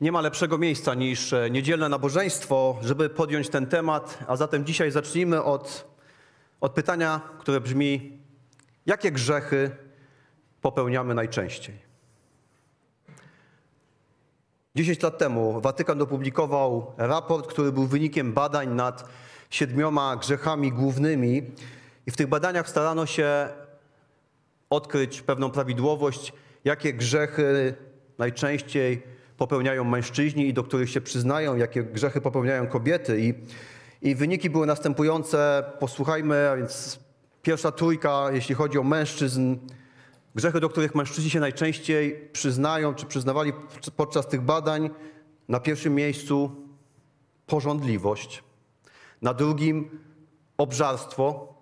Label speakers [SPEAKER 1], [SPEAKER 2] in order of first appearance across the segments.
[SPEAKER 1] Nie ma lepszego miejsca niż e, niedzielne nabożeństwo, żeby podjąć ten temat, a zatem dzisiaj zacznijmy od, od pytania, które brzmi: jakie grzechy popełniamy najczęściej? 10 lat temu Watykan opublikował raport, który był wynikiem badań nad siedmioma grzechami głównymi, i w tych badaniach starano się odkryć pewną prawidłowość, jakie grzechy najczęściej popełniają mężczyźni i do których się przyznają, jakie grzechy popełniają kobiety. I, i wyniki były następujące. Posłuchajmy, a więc pierwsza trójka, jeśli chodzi o mężczyzn. Grzechy, do których mężczyźni się najczęściej przyznają, czy przyznawali podczas tych badań, na pierwszym miejscu porządliwość, na drugim obżarstwo,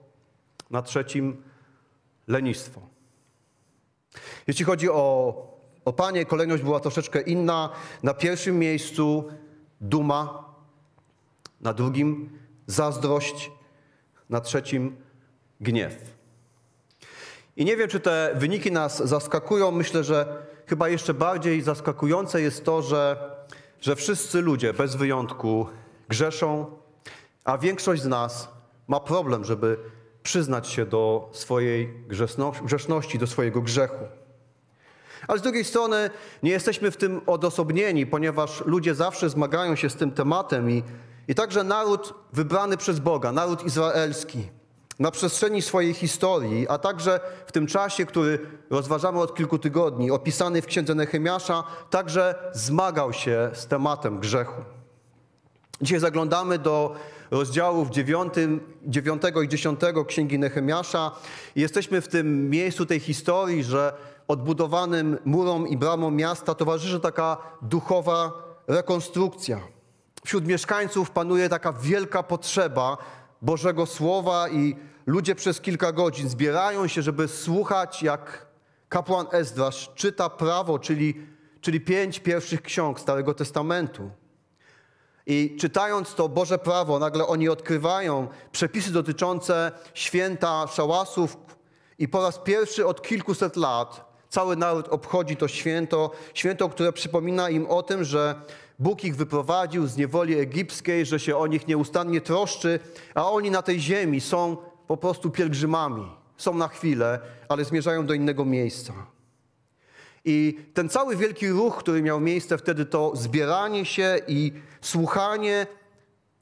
[SPEAKER 1] na trzecim lenistwo. Jeśli chodzi o, o panie, kolejność była troszeczkę inna. Na pierwszym miejscu duma, na drugim zazdrość, na trzecim gniew. I nie wiem, czy te wyniki nas zaskakują. Myślę, że chyba jeszcze bardziej zaskakujące jest to, że, że wszyscy ludzie bez wyjątku grzeszą, a większość z nas ma problem, żeby przyznać się do swojej grzeszności, do swojego grzechu. Ale z drugiej strony nie jesteśmy w tym odosobnieni, ponieważ ludzie zawsze zmagają się z tym tematem i, i także naród wybrany przez Boga, naród izraelski, na przestrzeni swojej historii, a także w tym czasie, który rozważamy od kilku tygodni, opisany w księdze Nehemiasza, także zmagał się z tematem grzechu. Dzisiaj zaglądamy do rozdziałów 9, 9 i 10 Księgi Nehemiasza jesteśmy w tym miejscu tej historii, że odbudowanym murom i bramom miasta towarzyszy taka duchowa rekonstrukcja. Wśród mieszkańców panuje taka wielka potrzeba Bożego Słowa i ludzie przez kilka godzin zbierają się, żeby słuchać, jak kapłan Ezdrasz czyta prawo, czyli, czyli pięć pierwszych ksiąg Starego Testamentu. I czytając to Boże prawo, nagle oni odkrywają przepisy dotyczące święta szałasów i po raz pierwszy od kilkuset lat cały naród obchodzi to święto, święto, które przypomina im o tym, że Bóg ich wyprowadził z niewoli egipskiej, że się o nich nieustannie troszczy, a oni na tej ziemi są po prostu pielgrzymami. Są na chwilę, ale zmierzają do innego miejsca. I ten cały wielki ruch, który miał miejsce wtedy, to zbieranie się i słuchanie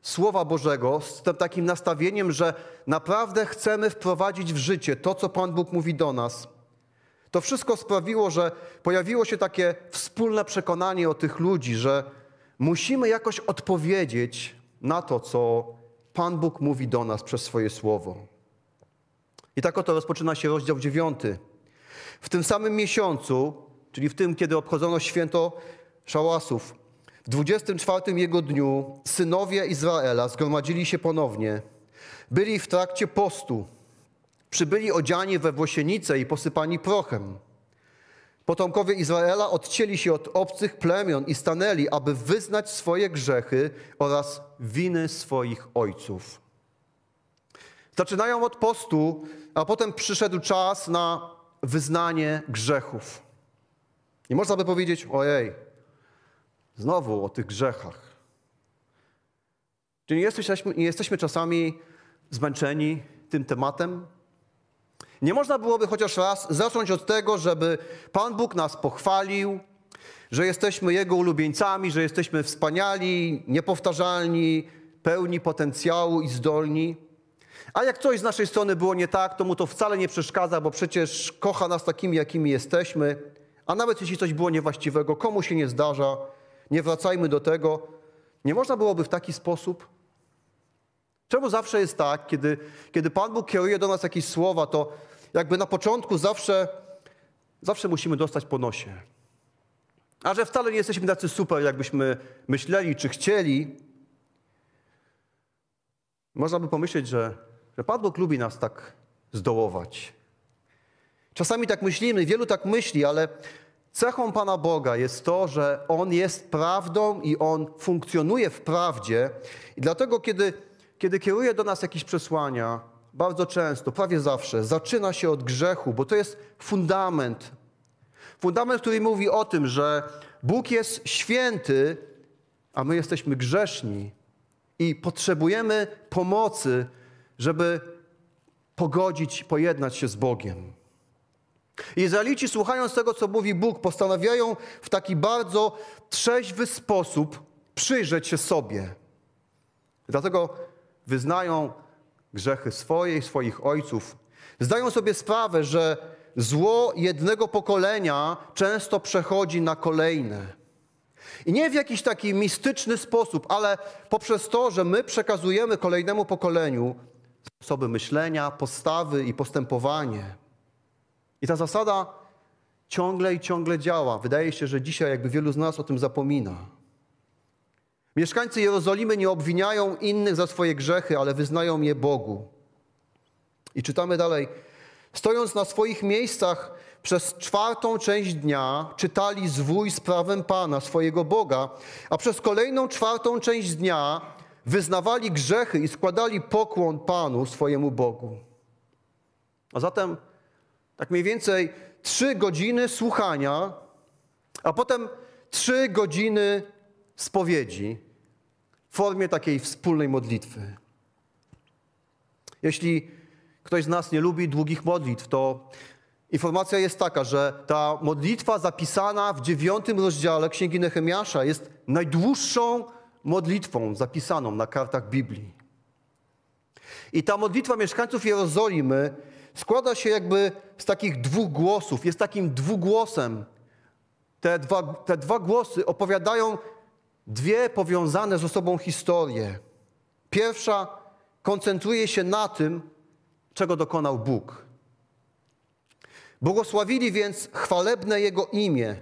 [SPEAKER 1] Słowa Bożego z takim nastawieniem, że naprawdę chcemy wprowadzić w życie to, co Pan Bóg mówi do nas. To wszystko sprawiło, że pojawiło się takie wspólne przekonanie o tych ludzi, że musimy jakoś odpowiedzieć na to, co Pan Bóg mówi do nas przez swoje słowo. I tak oto rozpoczyna się rozdział dziewiąty. W tym samym miesiącu czyli w tym, kiedy obchodzono święto szałasów. W 24 jego dniu synowie Izraela zgromadzili się ponownie. Byli w trakcie postu. Przybyli odziani we włosienice i posypani prochem. Potomkowie Izraela odcięli się od obcych plemion i stanęli, aby wyznać swoje grzechy oraz winy swoich ojców. Zaczynają od postu, a potem przyszedł czas na wyznanie grzechów. I można by powiedzieć, ojej, znowu o tych grzechach. Czy nie jesteśmy, nie jesteśmy czasami zmęczeni tym tematem? Nie można byłoby chociaż raz zacząć od tego, żeby Pan Bóg nas pochwalił, że jesteśmy Jego ulubieńcami, że jesteśmy wspaniali, niepowtarzalni, pełni potencjału i zdolni. A jak coś z naszej strony było nie tak, to mu to wcale nie przeszkadza, bo przecież kocha nas takimi, jakimi jesteśmy. A nawet jeśli coś było niewłaściwego, komu się nie zdarza, nie wracajmy do tego. Nie można byłoby w taki sposób? Czemu zawsze jest tak, kiedy, kiedy Pan Bóg kieruje do nas jakieś słowa, to jakby na początku zawsze, zawsze musimy dostać po nosie. A że wcale nie jesteśmy tacy super, jakbyśmy myśleli czy chcieli, można by pomyśleć, że, że Pan Bóg lubi nas tak zdołować. Czasami tak myślimy, wielu tak myśli, ale cechą Pana Boga jest to, że On jest prawdą i On funkcjonuje w prawdzie. I dlatego, kiedy, kiedy kieruje do nas jakieś przesłania, bardzo często, prawie zawsze, zaczyna się od grzechu, bo to jest fundament. Fundament, który mówi o tym, że Bóg jest święty, a my jesteśmy grzeszni i potrzebujemy pomocy, żeby pogodzić, pojednać się z Bogiem. Izraelici, słuchając tego, co mówi Bóg, postanawiają w taki bardzo trzeźwy sposób przyjrzeć się sobie. Dlatego wyznają grzechy swoje i swoich ojców. Zdają sobie sprawę, że zło jednego pokolenia często przechodzi na kolejne. I nie w jakiś taki mistyczny sposób, ale poprzez to, że my przekazujemy kolejnemu pokoleniu sposoby myślenia, postawy i postępowanie. I ta zasada ciągle i ciągle działa. Wydaje się, że dzisiaj jakby wielu z nas o tym zapomina. Mieszkańcy Jerozolimy nie obwiniają innych za swoje grzechy, ale wyznają je Bogu. I czytamy dalej. Stojąc na swoich miejscach przez czwartą część dnia czytali zwój z prawem Pana, swojego Boga, a przez kolejną czwartą część dnia wyznawali grzechy i składali pokłon Panu, swojemu Bogu. A zatem tak mniej więcej trzy godziny słuchania, a potem trzy godziny spowiedzi w formie takiej wspólnej modlitwy. Jeśli ktoś z nas nie lubi długich modlitw, to informacja jest taka, że ta modlitwa zapisana w dziewiątym rozdziale Księgi Nehemiasza jest najdłuższą modlitwą zapisaną na kartach Biblii. I ta modlitwa mieszkańców Jerozolimy składa się jakby z takich dwóch głosów, jest takim dwugłosem. Te dwa, te dwa głosy opowiadają dwie powiązane ze sobą historie. Pierwsza koncentruje się na tym, czego dokonał Bóg. Błogosławili więc chwalebne Jego imię,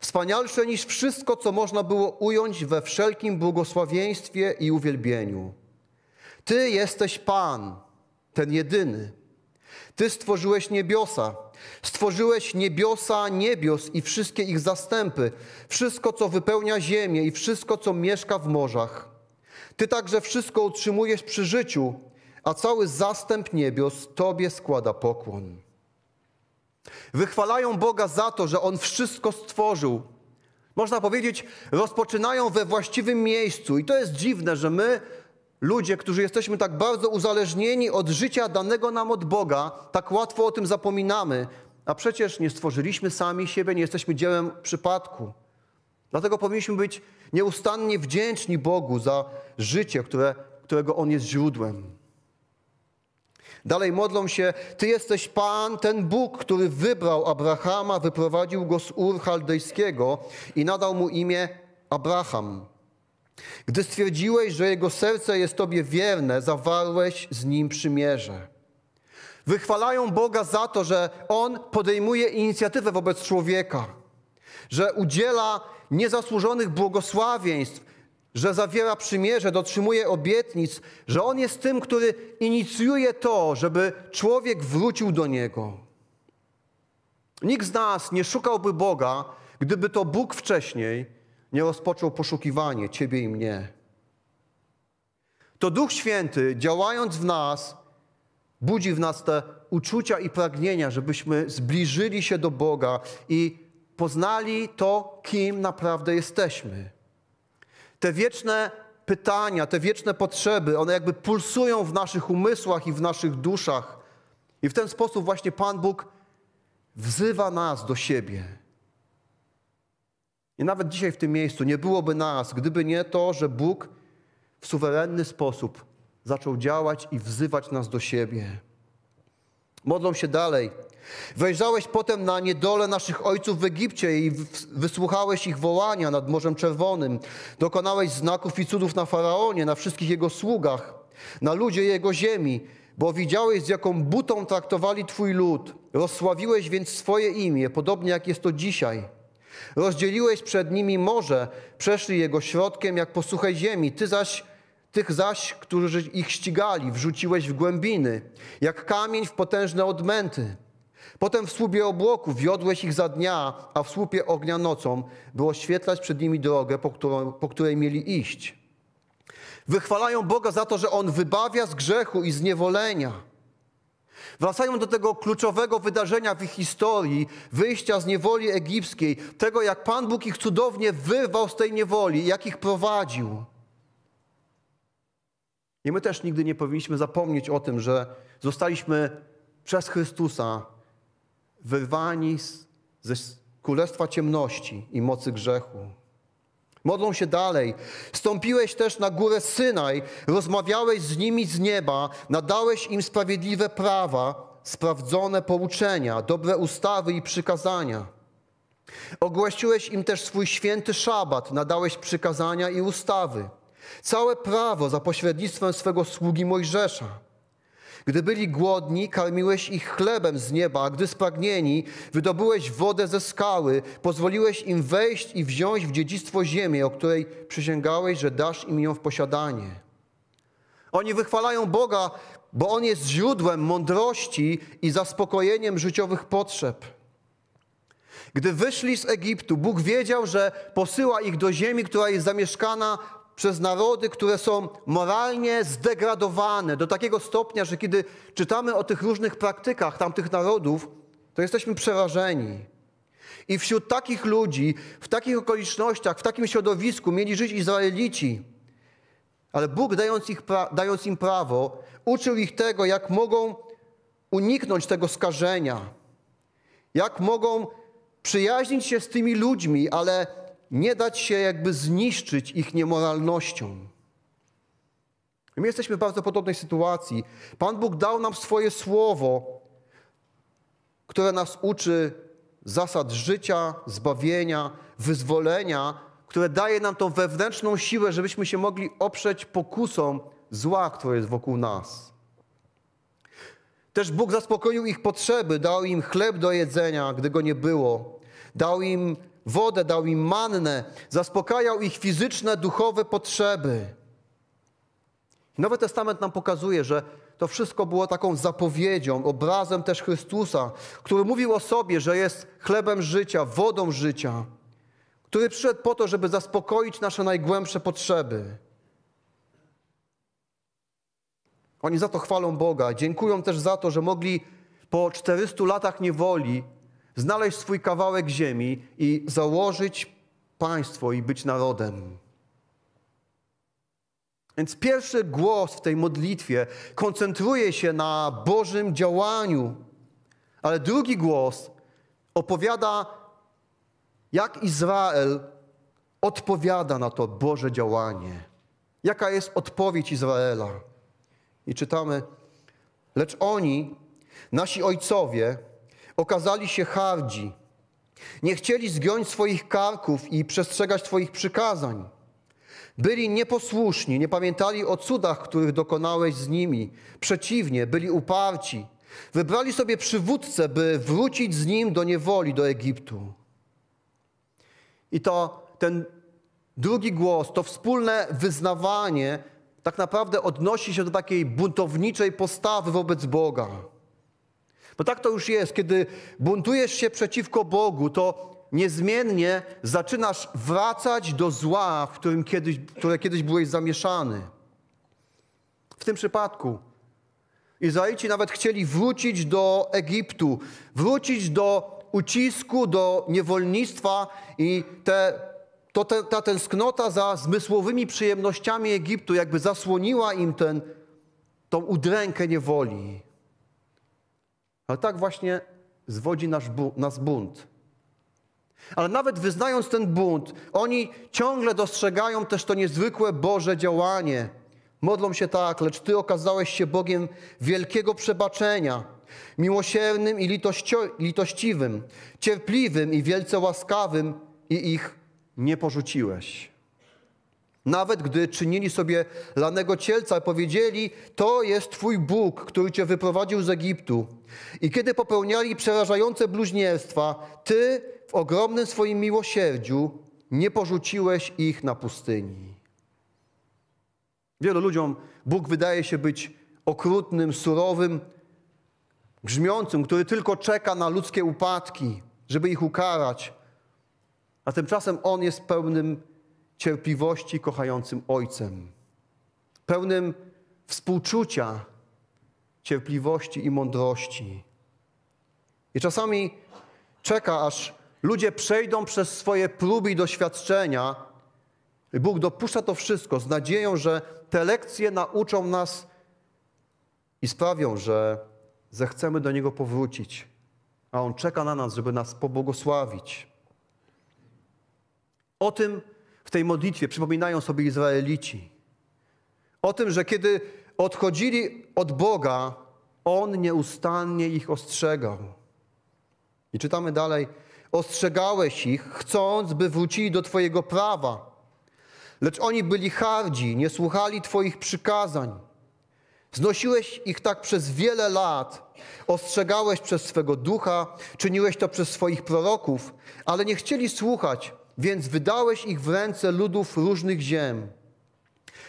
[SPEAKER 1] wspanialsze niż wszystko, co można było ująć we wszelkim błogosławieństwie i uwielbieniu. Ty jesteś Pan, ten jedyny. Ty stworzyłeś niebiosa, stworzyłeś niebiosa niebios i wszystkie ich zastępy, wszystko, co wypełnia ziemię i wszystko, co mieszka w morzach. Ty także wszystko utrzymujesz przy życiu, a cały zastęp niebios Tobie składa pokłon. Wychwalają Boga za to, że On wszystko stworzył. Można powiedzieć, rozpoczynają we właściwym miejscu. I to jest dziwne, że my, ludzie, którzy jesteśmy tak bardzo uzależnieni od życia danego nam od Boga, tak łatwo o tym zapominamy. A przecież nie stworzyliśmy sami siebie, nie jesteśmy dziełem przypadku. Dlatego powinniśmy być nieustannie wdzięczni Bogu za życie, które, którego On jest źródłem. Dalej modlą się, Ty jesteś Pan, ten Bóg, który wybrał Abrahama, wyprowadził go z Ur Chaldejskiego i nadał mu imię Abraham. Gdy stwierdziłeś, że jego serce jest Tobie wierne, zawarłeś z nim przymierze. Wychwalają Boga za to, że On podejmuje inicjatywę wobec człowieka, że udziela niezasłużonych błogosławieństw, że zawiera przymierze, dotrzymuje obietnic, że On jest tym, który inicjuje to, żeby człowiek wrócił do Niego. Nikt z nas nie szukałby Boga, gdyby to Bóg wcześniej nie rozpoczął poszukiwanie Ciebie i mnie. To Duch Święty, działając w nas, budzi w nas te uczucia i pragnienia, żebyśmy zbliżyli się do Boga i poznali to, kim naprawdę jesteśmy. Te wieczne pytania, te wieczne potrzeby, one jakby pulsują w naszych umysłach i w naszych duszach. I w ten sposób właśnie Pan Bóg wzywa nas do siebie. I nawet dzisiaj w tym miejscu nie byłoby nas, gdyby nie to, że Bóg w suwerenny sposób zaczął działać i wzywać nas do siebie. Modlą się dalej. Wejrzałeś potem na niedolę naszych ojców w Egipcie i wysłuchałeś ich wołania nad Morzem Czerwonym. Dokonałeś znaków i cudów na Faraonie, na wszystkich jego sługach, na ludzie jego ziemi, bo widziałeś, z jaką butą traktowali Twój lud. Rozsławiłeś więc swoje imię, podobnie jak jest to dzisiaj. Rozdzieliłeś przed nimi morze, przeszli jego środkiem jak po suchej ziemi. Ty zaś tych zaś, którzy ich ścigali, wrzuciłeś w głębiny, jak kamień w potężne odmęty. Potem w słupie obłoku wiodłeś ich za dnia, a w słupie ognia nocą, by oświetlać przed nimi drogę, po, którą, po której mieli iść. Wychwalają Boga za to, że On wybawia z grzechu i zniewolenia. Wracają do tego kluczowego wydarzenia w ich historii, wyjścia z niewoli egipskiej, tego jak Pan Bóg ich cudownie wyrwał z tej niewoli, jak ich prowadził. I my też nigdy nie powinniśmy zapomnieć o tym, że zostaliśmy przez Chrystusa wyrwani ze królestwa ciemności i mocy grzechu. Modlą się dalej. Stąpiłeś też na górę Synaj, rozmawiałeś z nimi z nieba, nadałeś im sprawiedliwe prawa, sprawdzone pouczenia, dobre ustawy i przykazania. Ogłosiłeś im też swój święty szabat, nadałeś przykazania i ustawy. Całe prawo za pośrednictwem swego sługi Mojżesza. Gdy byli głodni, karmiłeś ich chlebem z nieba, a gdy spragnieni, wydobyłeś wodę ze skały, pozwoliłeś im wejść i wziąć w dziedzictwo ziemię, o której przysięgałeś, że dasz im ją w posiadanie. Oni wychwalają Boga, bo On jest źródłem mądrości i zaspokojeniem życiowych potrzeb. Gdy wyszli z Egiptu, Bóg wiedział, że posyła ich do ziemi, która jest zamieszkana przez narody, które są moralnie zdegradowane do takiego stopnia, że kiedy czytamy o tych różnych praktykach tamtych narodów, to jesteśmy przerażeni. I wśród takich ludzi, w takich okolicznościach, w takim środowisku mieli żyć Izraelici. Ale Bóg, dając, ich, dając im prawo, uczył ich tego, jak mogą uniknąć tego skażenia, jak mogą przyjaźnić się z tymi ludźmi, ale nie dać się jakby zniszczyć ich niemoralnością. My jesteśmy w bardzo podobnej sytuacji. Pan Bóg dał nam swoje słowo, które nas uczy zasad życia, zbawienia, wyzwolenia, które daje nam tą wewnętrzną siłę, żebyśmy się mogli oprzeć pokusom zła, które jest wokół nas. Też Bóg zaspokoił ich potrzeby, dał im chleb do jedzenia, gdy go nie było. Dał im wodę, dał im mannę, zaspokajał ich fizyczne, duchowe potrzeby. Nowy Testament nam pokazuje, że to wszystko było taką zapowiedzią, obrazem też Chrystusa, który mówił o sobie, że jest chlebem życia, wodą życia, który przyszedł po to, żeby zaspokoić nasze najgłębsze potrzeby. Oni za to chwalą Boga. Dziękują też za to, że mogli po 400 latach niewoli znaleźć swój kawałek ziemi i założyć państwo i być narodem. Więc pierwszy głos w tej modlitwie koncentruje się na Bożym działaniu, ale drugi głos opowiada, jak Izrael odpowiada na to Boże działanie. Jaka jest odpowiedź Izraela? I czytamy, lecz oni, nasi ojcowie, okazali się hardzi. Nie chcieli zgiąć swoich karków i przestrzegać Twoich przykazań. Byli nieposłuszni, nie pamiętali o cudach, których dokonałeś z nimi. Przeciwnie, byli uparci. Wybrali sobie przywódcę, by wrócić z nim do niewoli, do Egiptu. I to ten drugi głos, to wspólne wyznawanie tak naprawdę odnosi się do takiej buntowniczej postawy wobec Boga. Bo tak to już jest, kiedy buntujesz się przeciwko Bogu, to niezmiennie zaczynasz wracać do zła, w którym kiedyś, które kiedyś byłeś zamieszany. W tym przypadku Izraelici nawet chcieli wrócić do Egiptu, wrócić do ucisku, do niewolnictwa i te, to te, ta tęsknota za zmysłowymi przyjemnościami Egiptu jakby zasłoniła im ten, tą udrękę niewoli. Ale tak właśnie zwodzi nasz bu nas bunt. Ale nawet wyznając ten bunt, oni ciągle dostrzegają też to niezwykłe Boże działanie. Modlą się tak, lecz Ty okazałeś się Bogiem wielkiego przebaczenia, miłosiernym i litościwym, cierpliwym i wielce łaskawym i ich nie porzuciłeś. Nawet gdy czynili sobie lanego cielca, powiedzieli: To jest Twój Bóg, który Cię wyprowadził z Egiptu. I kiedy popełniali przerażające bluźnierstwa, Ty w ogromnym swoim miłosierdziu nie porzuciłeś ich na pustyni. Wielu ludziom Bóg wydaje się być okrutnym, surowym, grzmiącym, który tylko czeka na ludzkie upadki, żeby ich ukarać. A tymczasem On jest pełnym cierpliwości kochającym Ojcem, pełnym współczucia, cierpliwości i mądrości. I czasami czeka, aż ludzie przejdą przez swoje próby i doświadczenia. Bóg dopuszcza to wszystko z nadzieją, że te lekcje nauczą nas i sprawią, że zechcemy do Niego powrócić. A On czeka na nas, żeby nas pobłogosławić. O tym w tej modlitwie przypominają sobie Izraelici. O tym, że kiedy odchodzili od Boga, On nieustannie ich ostrzegał. I czytamy dalej: Ostrzegałeś ich, chcąc, by wrócili do Twojego prawa. Lecz oni byli hardzi, nie słuchali Twoich przykazań. Znosiłeś ich tak przez wiele lat, ostrzegałeś przez swego ducha, czyniłeś to przez swoich proroków, ale nie chcieli słuchać, więc wydałeś ich w ręce ludów różnych ziem.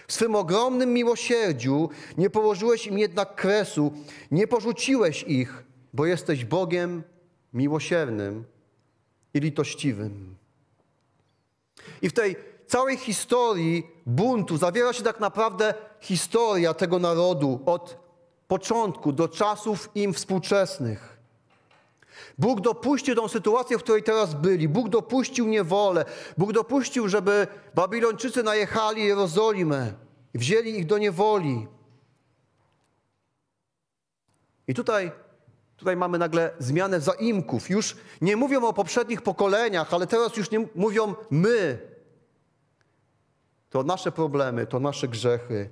[SPEAKER 1] W swym ogromnym miłosierdziu nie położyłeś im jednak kresu, nie porzuciłeś ich, bo jesteś Bogiem miłosiernym i litościwym. I w tej całej historii buntu zawiera się tak naprawdę historia tego narodu od początku do czasów im współczesnych. Bóg dopuścił tą sytuację, w której teraz byli. Bóg dopuścił niewolę. Bóg dopuścił, żeby Babilończycy najechali Jerozolimę wzięli ich do niewoli. I tutaj Tutaj mamy nagle zmianę zaimków. Już nie mówią o poprzednich pokoleniach, ale teraz już nie mówią my. To nasze problemy, to nasze grzechy.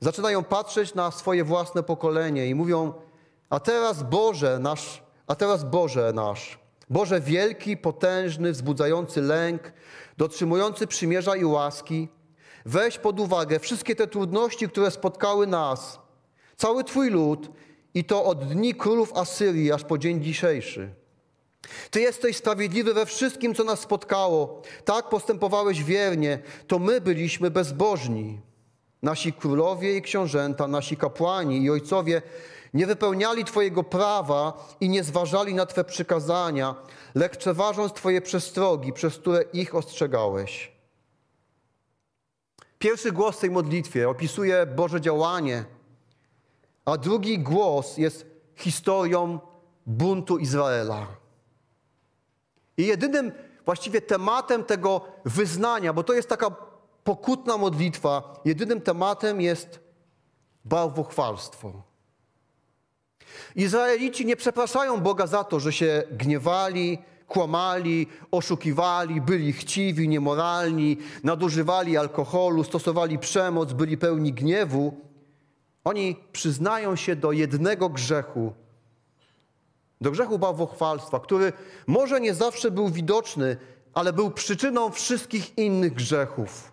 [SPEAKER 1] Zaczynają patrzeć na swoje własne pokolenie i mówią: A teraz Boże nasz, a teraz Boże nasz. Boże wielki, potężny, wzbudzający lęk, dotrzymujący przymierza i łaski. Weź pod uwagę wszystkie te trudności, które spotkały nas, cały Twój lud i to od dni królów Asyrii aż po dzień dzisiejszy. Ty jesteś sprawiedliwy we wszystkim, co nas spotkało. Tak postępowałeś wiernie, to my byliśmy bezbożni. Nasi królowie i książęta, nasi kapłani i ojcowie nie wypełniali Twojego prawa i nie zważali na Twe przykazania, lekceważąc Twoje przestrogi, przez które ich ostrzegałeś. Pierwszy głos w tej modlitwie opisuje Boże działanie – a drugi głos jest historią buntu Izraela. I jedynym właściwie tematem tego wyznania, bo to jest taka pokutna modlitwa, jedynym tematem jest bałwochwalstwo. Izraelici nie przepraszają Boga za to, że się gniewali, kłamali, oszukiwali, byli chciwi, niemoralni, nadużywali alkoholu, stosowali przemoc, byli pełni gniewu. Oni przyznają się do jednego grzechu, do grzechu bałwochwalstwa, który może nie zawsze był widoczny, ale był przyczyną wszystkich innych grzechów.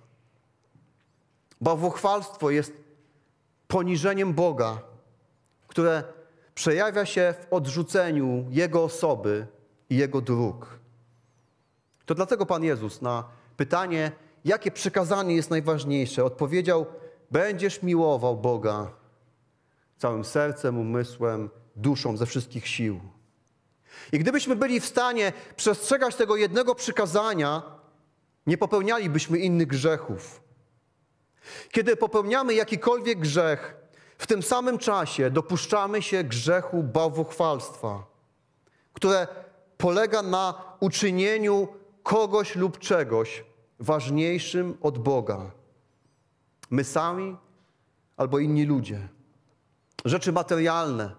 [SPEAKER 1] Bałwochwalstwo jest poniżeniem Boga, które przejawia się w odrzuceniu Jego osoby i Jego dróg. To dlatego Pan Jezus na pytanie, jakie przykazanie jest najważniejsze, odpowiedział: Będziesz miłował Boga całym sercem, umysłem, duszą, ze wszystkich sił. I gdybyśmy byli w stanie przestrzegać tego jednego przykazania, nie popełnialibyśmy innych grzechów. Kiedy popełniamy jakikolwiek grzech, w tym samym czasie dopuszczamy się grzechu bałwochwalstwa, które polega na uczynieniu kogoś lub czegoś ważniejszym od Boga. My sami albo inni ludzie rzeczy materialne,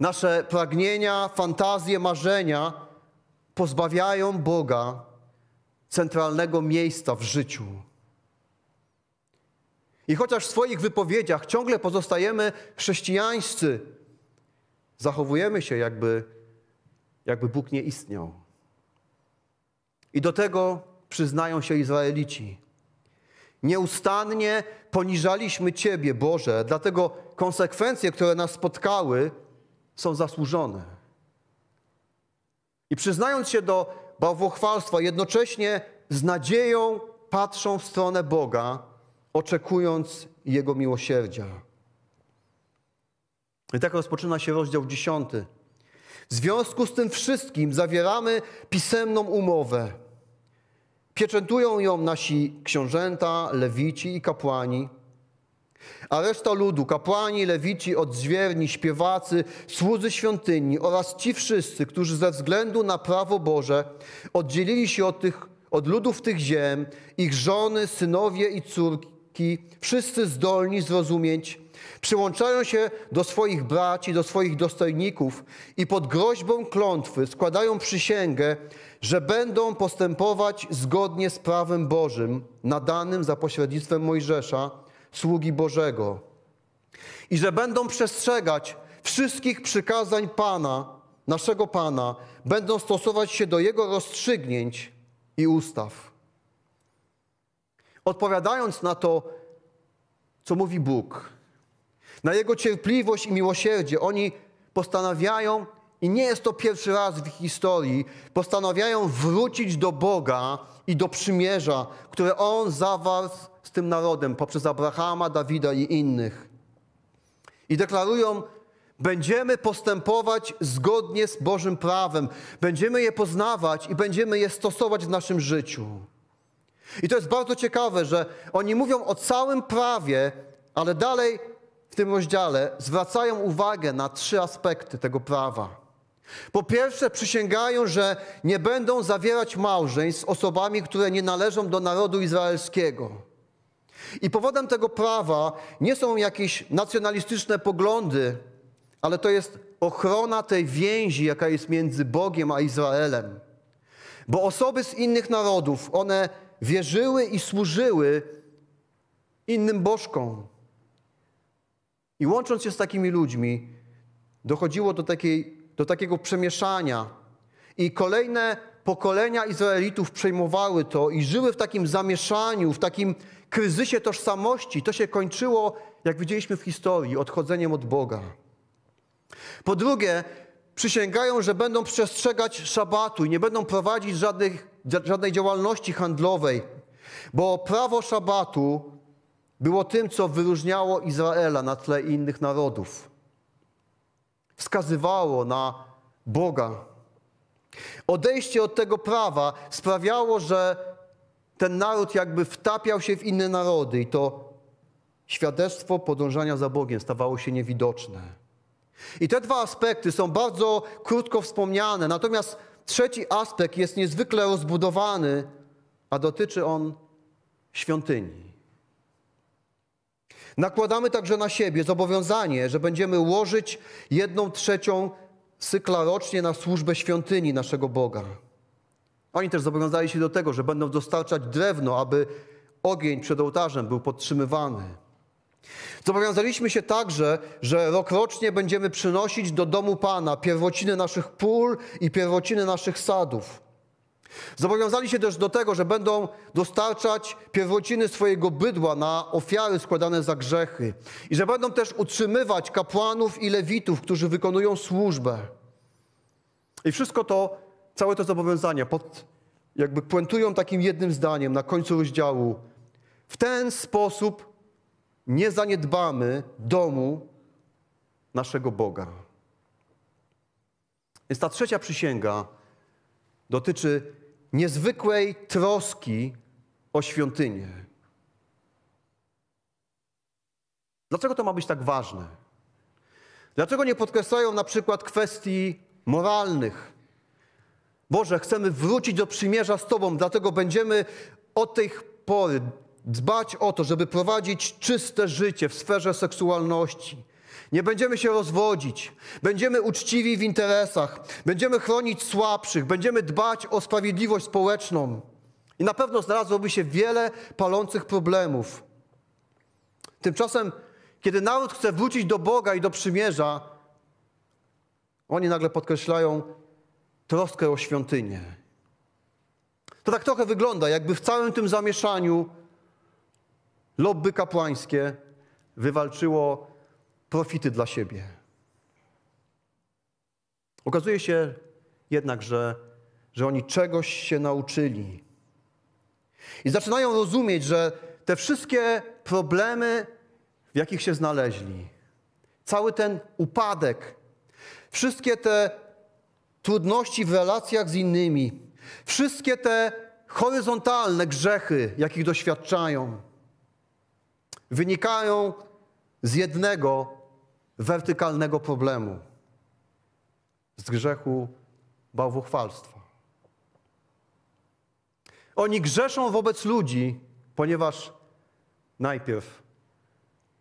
[SPEAKER 1] nasze pragnienia, fantazje, marzenia pozbawiają Boga centralnego miejsca w życiu. I chociaż w swoich wypowiedziach ciągle pozostajemy chrześcijańscy, zachowujemy się, jakby, jakby Bóg nie istniał. I do tego przyznają się Izraelici. Nieustannie poniżaliśmy Ciebie, Boże, dlatego konsekwencje, które nas spotkały, są zasłużone. I przyznając się do bałwochwalstwa, jednocześnie z nadzieją patrzą w stronę Boga, oczekując Jego miłosierdzia. I tak rozpoczyna się rozdział dziesiąty. W związku z tym wszystkim zawieramy pisemną umowę Pieczętują ją nasi książęta, lewici i kapłani. A reszta ludu, kapłani, lewici, odźwierni, śpiewacy, słudzy świątyni oraz ci wszyscy, którzy ze względu na prawo Boże oddzielili się od, tych, od ludów tych ziem, ich żony, synowie i córki, wszyscy zdolni zrozumieć, przyłączają się do swoich braci, do swoich dostojników i pod groźbą klątwy składają przysięgę, że będą postępować zgodnie z prawem Bożym nadanym za pośrednictwem Mojżesza, sługi Bożego, i że będą przestrzegać wszystkich przykazań Pana, naszego Pana, będą stosować się do Jego rozstrzygnięć i ustaw. Odpowiadając na to, co mówi Bóg, na Jego cierpliwość i miłosierdzie, oni postanawiają, i nie jest to pierwszy raz w ich historii, postanawiają wrócić do Boga i do przymierza, które On zawarł z tym narodem poprzez Abrahama, Dawida i innych. I deklarują, będziemy postępować zgodnie z Bożym prawem, będziemy je poznawać i będziemy je stosować w naszym życiu. I to jest bardzo ciekawe, że oni mówią o całym prawie, ale dalej w tym rozdziale zwracają uwagę na trzy aspekty tego prawa. Po pierwsze, przysięgają, że nie będą zawierać małżeństw z osobami, które nie należą do narodu izraelskiego. I powodem tego prawa nie są jakieś nacjonalistyczne poglądy, ale to jest ochrona tej więzi, jaka jest między Bogiem a Izraelem. Bo osoby z innych narodów, one wierzyły i służyły innym bożkom. I łącząc się z takimi ludźmi, dochodziło do, takiej, do takiego przemieszania. I kolejne pokolenia Izraelitów przejmowały to i żyły w takim zamieszaniu, w takim kryzysie tożsamości. To się kończyło, jak widzieliśmy w historii, odchodzeniem od Boga. Po drugie, przysięgają, że będą przestrzegać szabatu i nie będą prowadzić żadnych, żadnej działalności handlowej, bo prawo szabatu było tym, co wyróżniało Izraela na tle innych narodów. Wskazywało na Boga. Odejście od tego prawa sprawiało, że ten naród jakby wtapiał się w inne narody i to świadectwo podążania za Bogiem stawało się niewidoczne. I te dwa aspekty są bardzo krótko wspomniane, natomiast trzeci aspekt jest niezwykle rozbudowany, a dotyczy on świątyni. Nakładamy także na siebie zobowiązanie, że będziemy łożyć jedną trzecią cykla rocznie na służbę świątyni naszego Boga. Oni też zobowiązali się do tego, że będą dostarczać drewno, aby ogień przed ołtarzem był podtrzymywany. Zobowiązaliśmy się także, że rokrocznie będziemy przynosić do domu Pana pierwociny naszych pól i pierwociny naszych sadów. Zobowiązali się też do tego, że będą dostarczać pierwociny swojego bydła na ofiary składane za grzechy i że będą też utrzymywać kapłanów i lewitów, którzy wykonują służbę. I wszystko to, całe to zobowiązania pod, jakby puentują takim jednym zdaniem na końcu rozdziału. W ten sposób nie zaniedbamy domu naszego Boga. Więc ta trzecia przysięga dotyczy niezwykłej troski o świątynię. Dlaczego to ma być tak ważne? Dlaczego nie podkreślają na przykład kwestii moralnych? Boże, chcemy wrócić do przymierza z Tobą, dlatego będziemy od tej pory dbać o to, żeby prowadzić czyste życie w sferze seksualności. Nie będziemy się rozwodzić, będziemy uczciwi w interesach, będziemy chronić słabszych, będziemy dbać o sprawiedliwość społeczną. I na pewno znalazłoby się wiele palących problemów. Tymczasem, kiedy naród chce wrócić do Boga i do przymierza, oni nagle podkreślają troskę o świątynię. To tak trochę wygląda, jakby w całym tym zamieszaniu lobby kapłańskie wywalczyło profity dla siebie. Okazuje się jednak, że, że oni czegoś się nauczyli. I zaczynają rozumieć, że te wszystkie problemy, w jakich się znaleźli, cały ten upadek, wszystkie te trudności w relacjach z innymi, wszystkie te horyzontalne grzechy, jakich doświadczają, wynikają z jednego wertykalnego problemu z grzechu bałwochwalstwa. Oni grzeszą wobec ludzi, ponieważ najpierw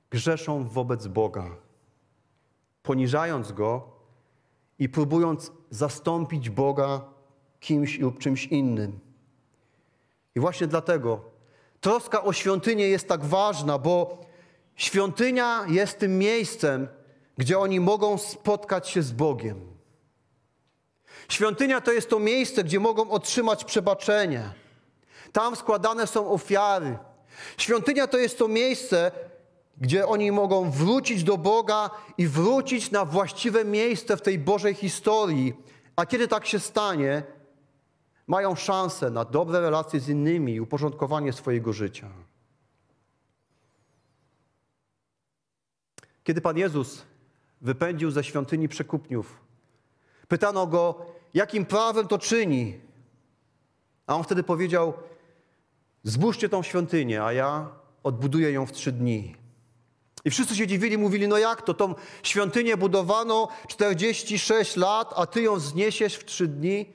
[SPEAKER 1] grzeszą wobec Boga, poniżając Go i próbując zastąpić Boga kimś lub czymś innym. I właśnie dlatego troska o świątynię jest tak ważna, bo świątynia jest tym miejscem, gdzie oni mogą spotkać się z Bogiem. Świątynia to jest to miejsce, gdzie mogą otrzymać przebaczenie. Tam składane są ofiary. Świątynia to jest to miejsce, gdzie oni mogą wrócić do Boga i wrócić na właściwe miejsce w tej Bożej historii. A kiedy tak się stanie, mają szansę na dobre relacje z innymi i uporządkowanie swojego życia. Kiedy Pan Jezus wypędził ze świątyni przekupniów, pytano go, jakim prawem to czyni. A on wtedy powiedział: Zbóżcie tą świątynię, a ja odbuduję ją w trzy dni. I wszyscy się dziwili, mówili, no jak to, tą świątynię budowano 46 lat, a ty ją zniesiesz w trzy dni?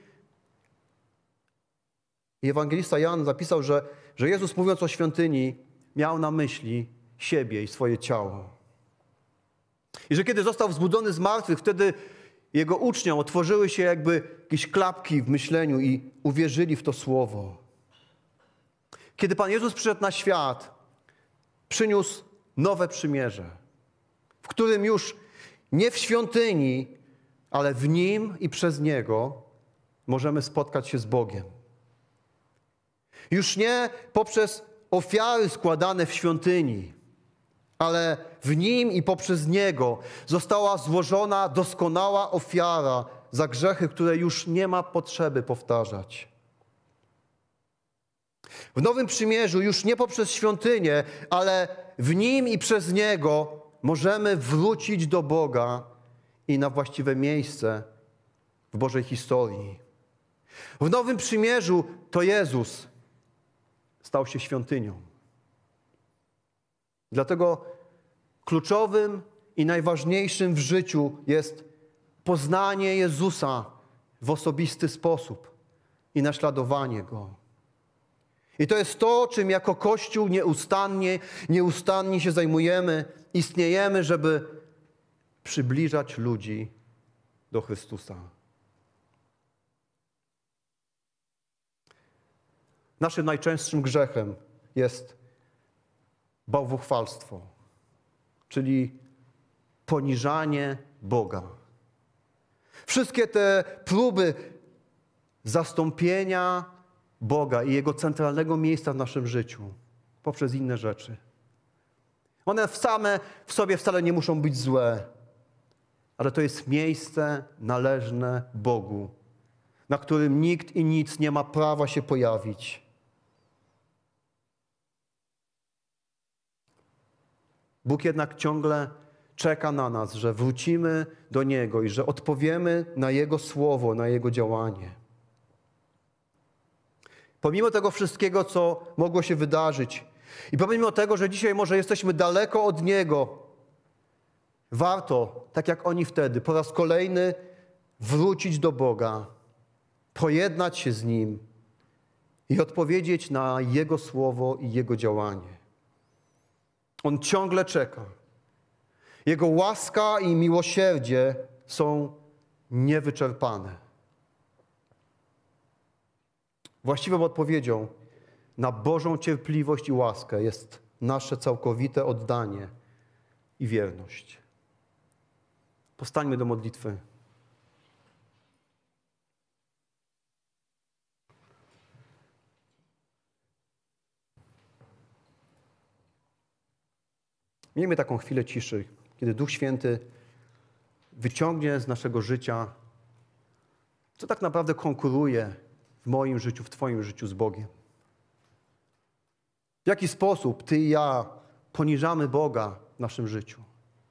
[SPEAKER 1] I ewangelista Jan zapisał, że, że Jezus mówiąc o świątyni, miał na myśli siebie i swoje ciało. I że kiedy został wzbudzony z martwych, wtedy jego uczniom otworzyły się jakby jakieś klapki w myśleniu i uwierzyli w to słowo. Kiedy Pan Jezus przyszedł na świat, przyniósł nowe przymierze, w którym już nie w świątyni, ale w Nim i przez Niego możemy spotkać się z Bogiem. Już nie poprzez ofiary składane w świątyni, ale w Nim i poprzez Niego została złożona doskonała ofiara za grzechy, które już nie ma potrzeby powtarzać. W Nowym Przymierzu już nie poprzez świątynię, ale w Nim i przez Niego możemy wrócić do Boga i na właściwe miejsce w Bożej historii. W Nowym Przymierzu to Jezus stał się świątynią. Dlatego kluczowym i najważniejszym w życiu jest poznanie Jezusa w osobisty sposób i naśladowanie Go. I to jest to, czym jako Kościół nieustannie, nieustannie się zajmujemy, istniejemy, żeby przybliżać ludzi do Chrystusa. Naszym najczęstszym grzechem jest bałwochwalstwo, czyli poniżanie Boga. Wszystkie te próby zastąpienia Boga i Jego centralnego miejsca w naszym życiu poprzez inne rzeczy. One same w sobie wcale nie muszą być złe, ale to jest miejsce należne Bogu, na którym nikt i nic nie ma prawa się pojawić. Bóg jednak ciągle czeka na nas, że wrócimy do Niego i że odpowiemy na Jego słowo, na Jego działanie. Pomimo tego wszystkiego, co mogło się wydarzyć, i pomimo tego, że dzisiaj może jesteśmy daleko od Niego, warto, tak jak oni wtedy, po raz kolejny wrócić do Boga, pojednać się z Nim i odpowiedzieć na Jego słowo i Jego działanie. On ciągle czeka. Jego łaska i miłosierdzie są niewyczerpane. Właściwą odpowiedzią na Bożą cierpliwość i łaskę jest nasze całkowite oddanie i wierność. Postańmy do modlitwy. Miejmy taką chwilę ciszy, kiedy Duch Święty wyciągnie z naszego życia, co tak naprawdę konkuruje w moim życiu, w Twoim życiu z Bogiem. W jaki sposób Ty i ja poniżamy Boga w naszym życiu.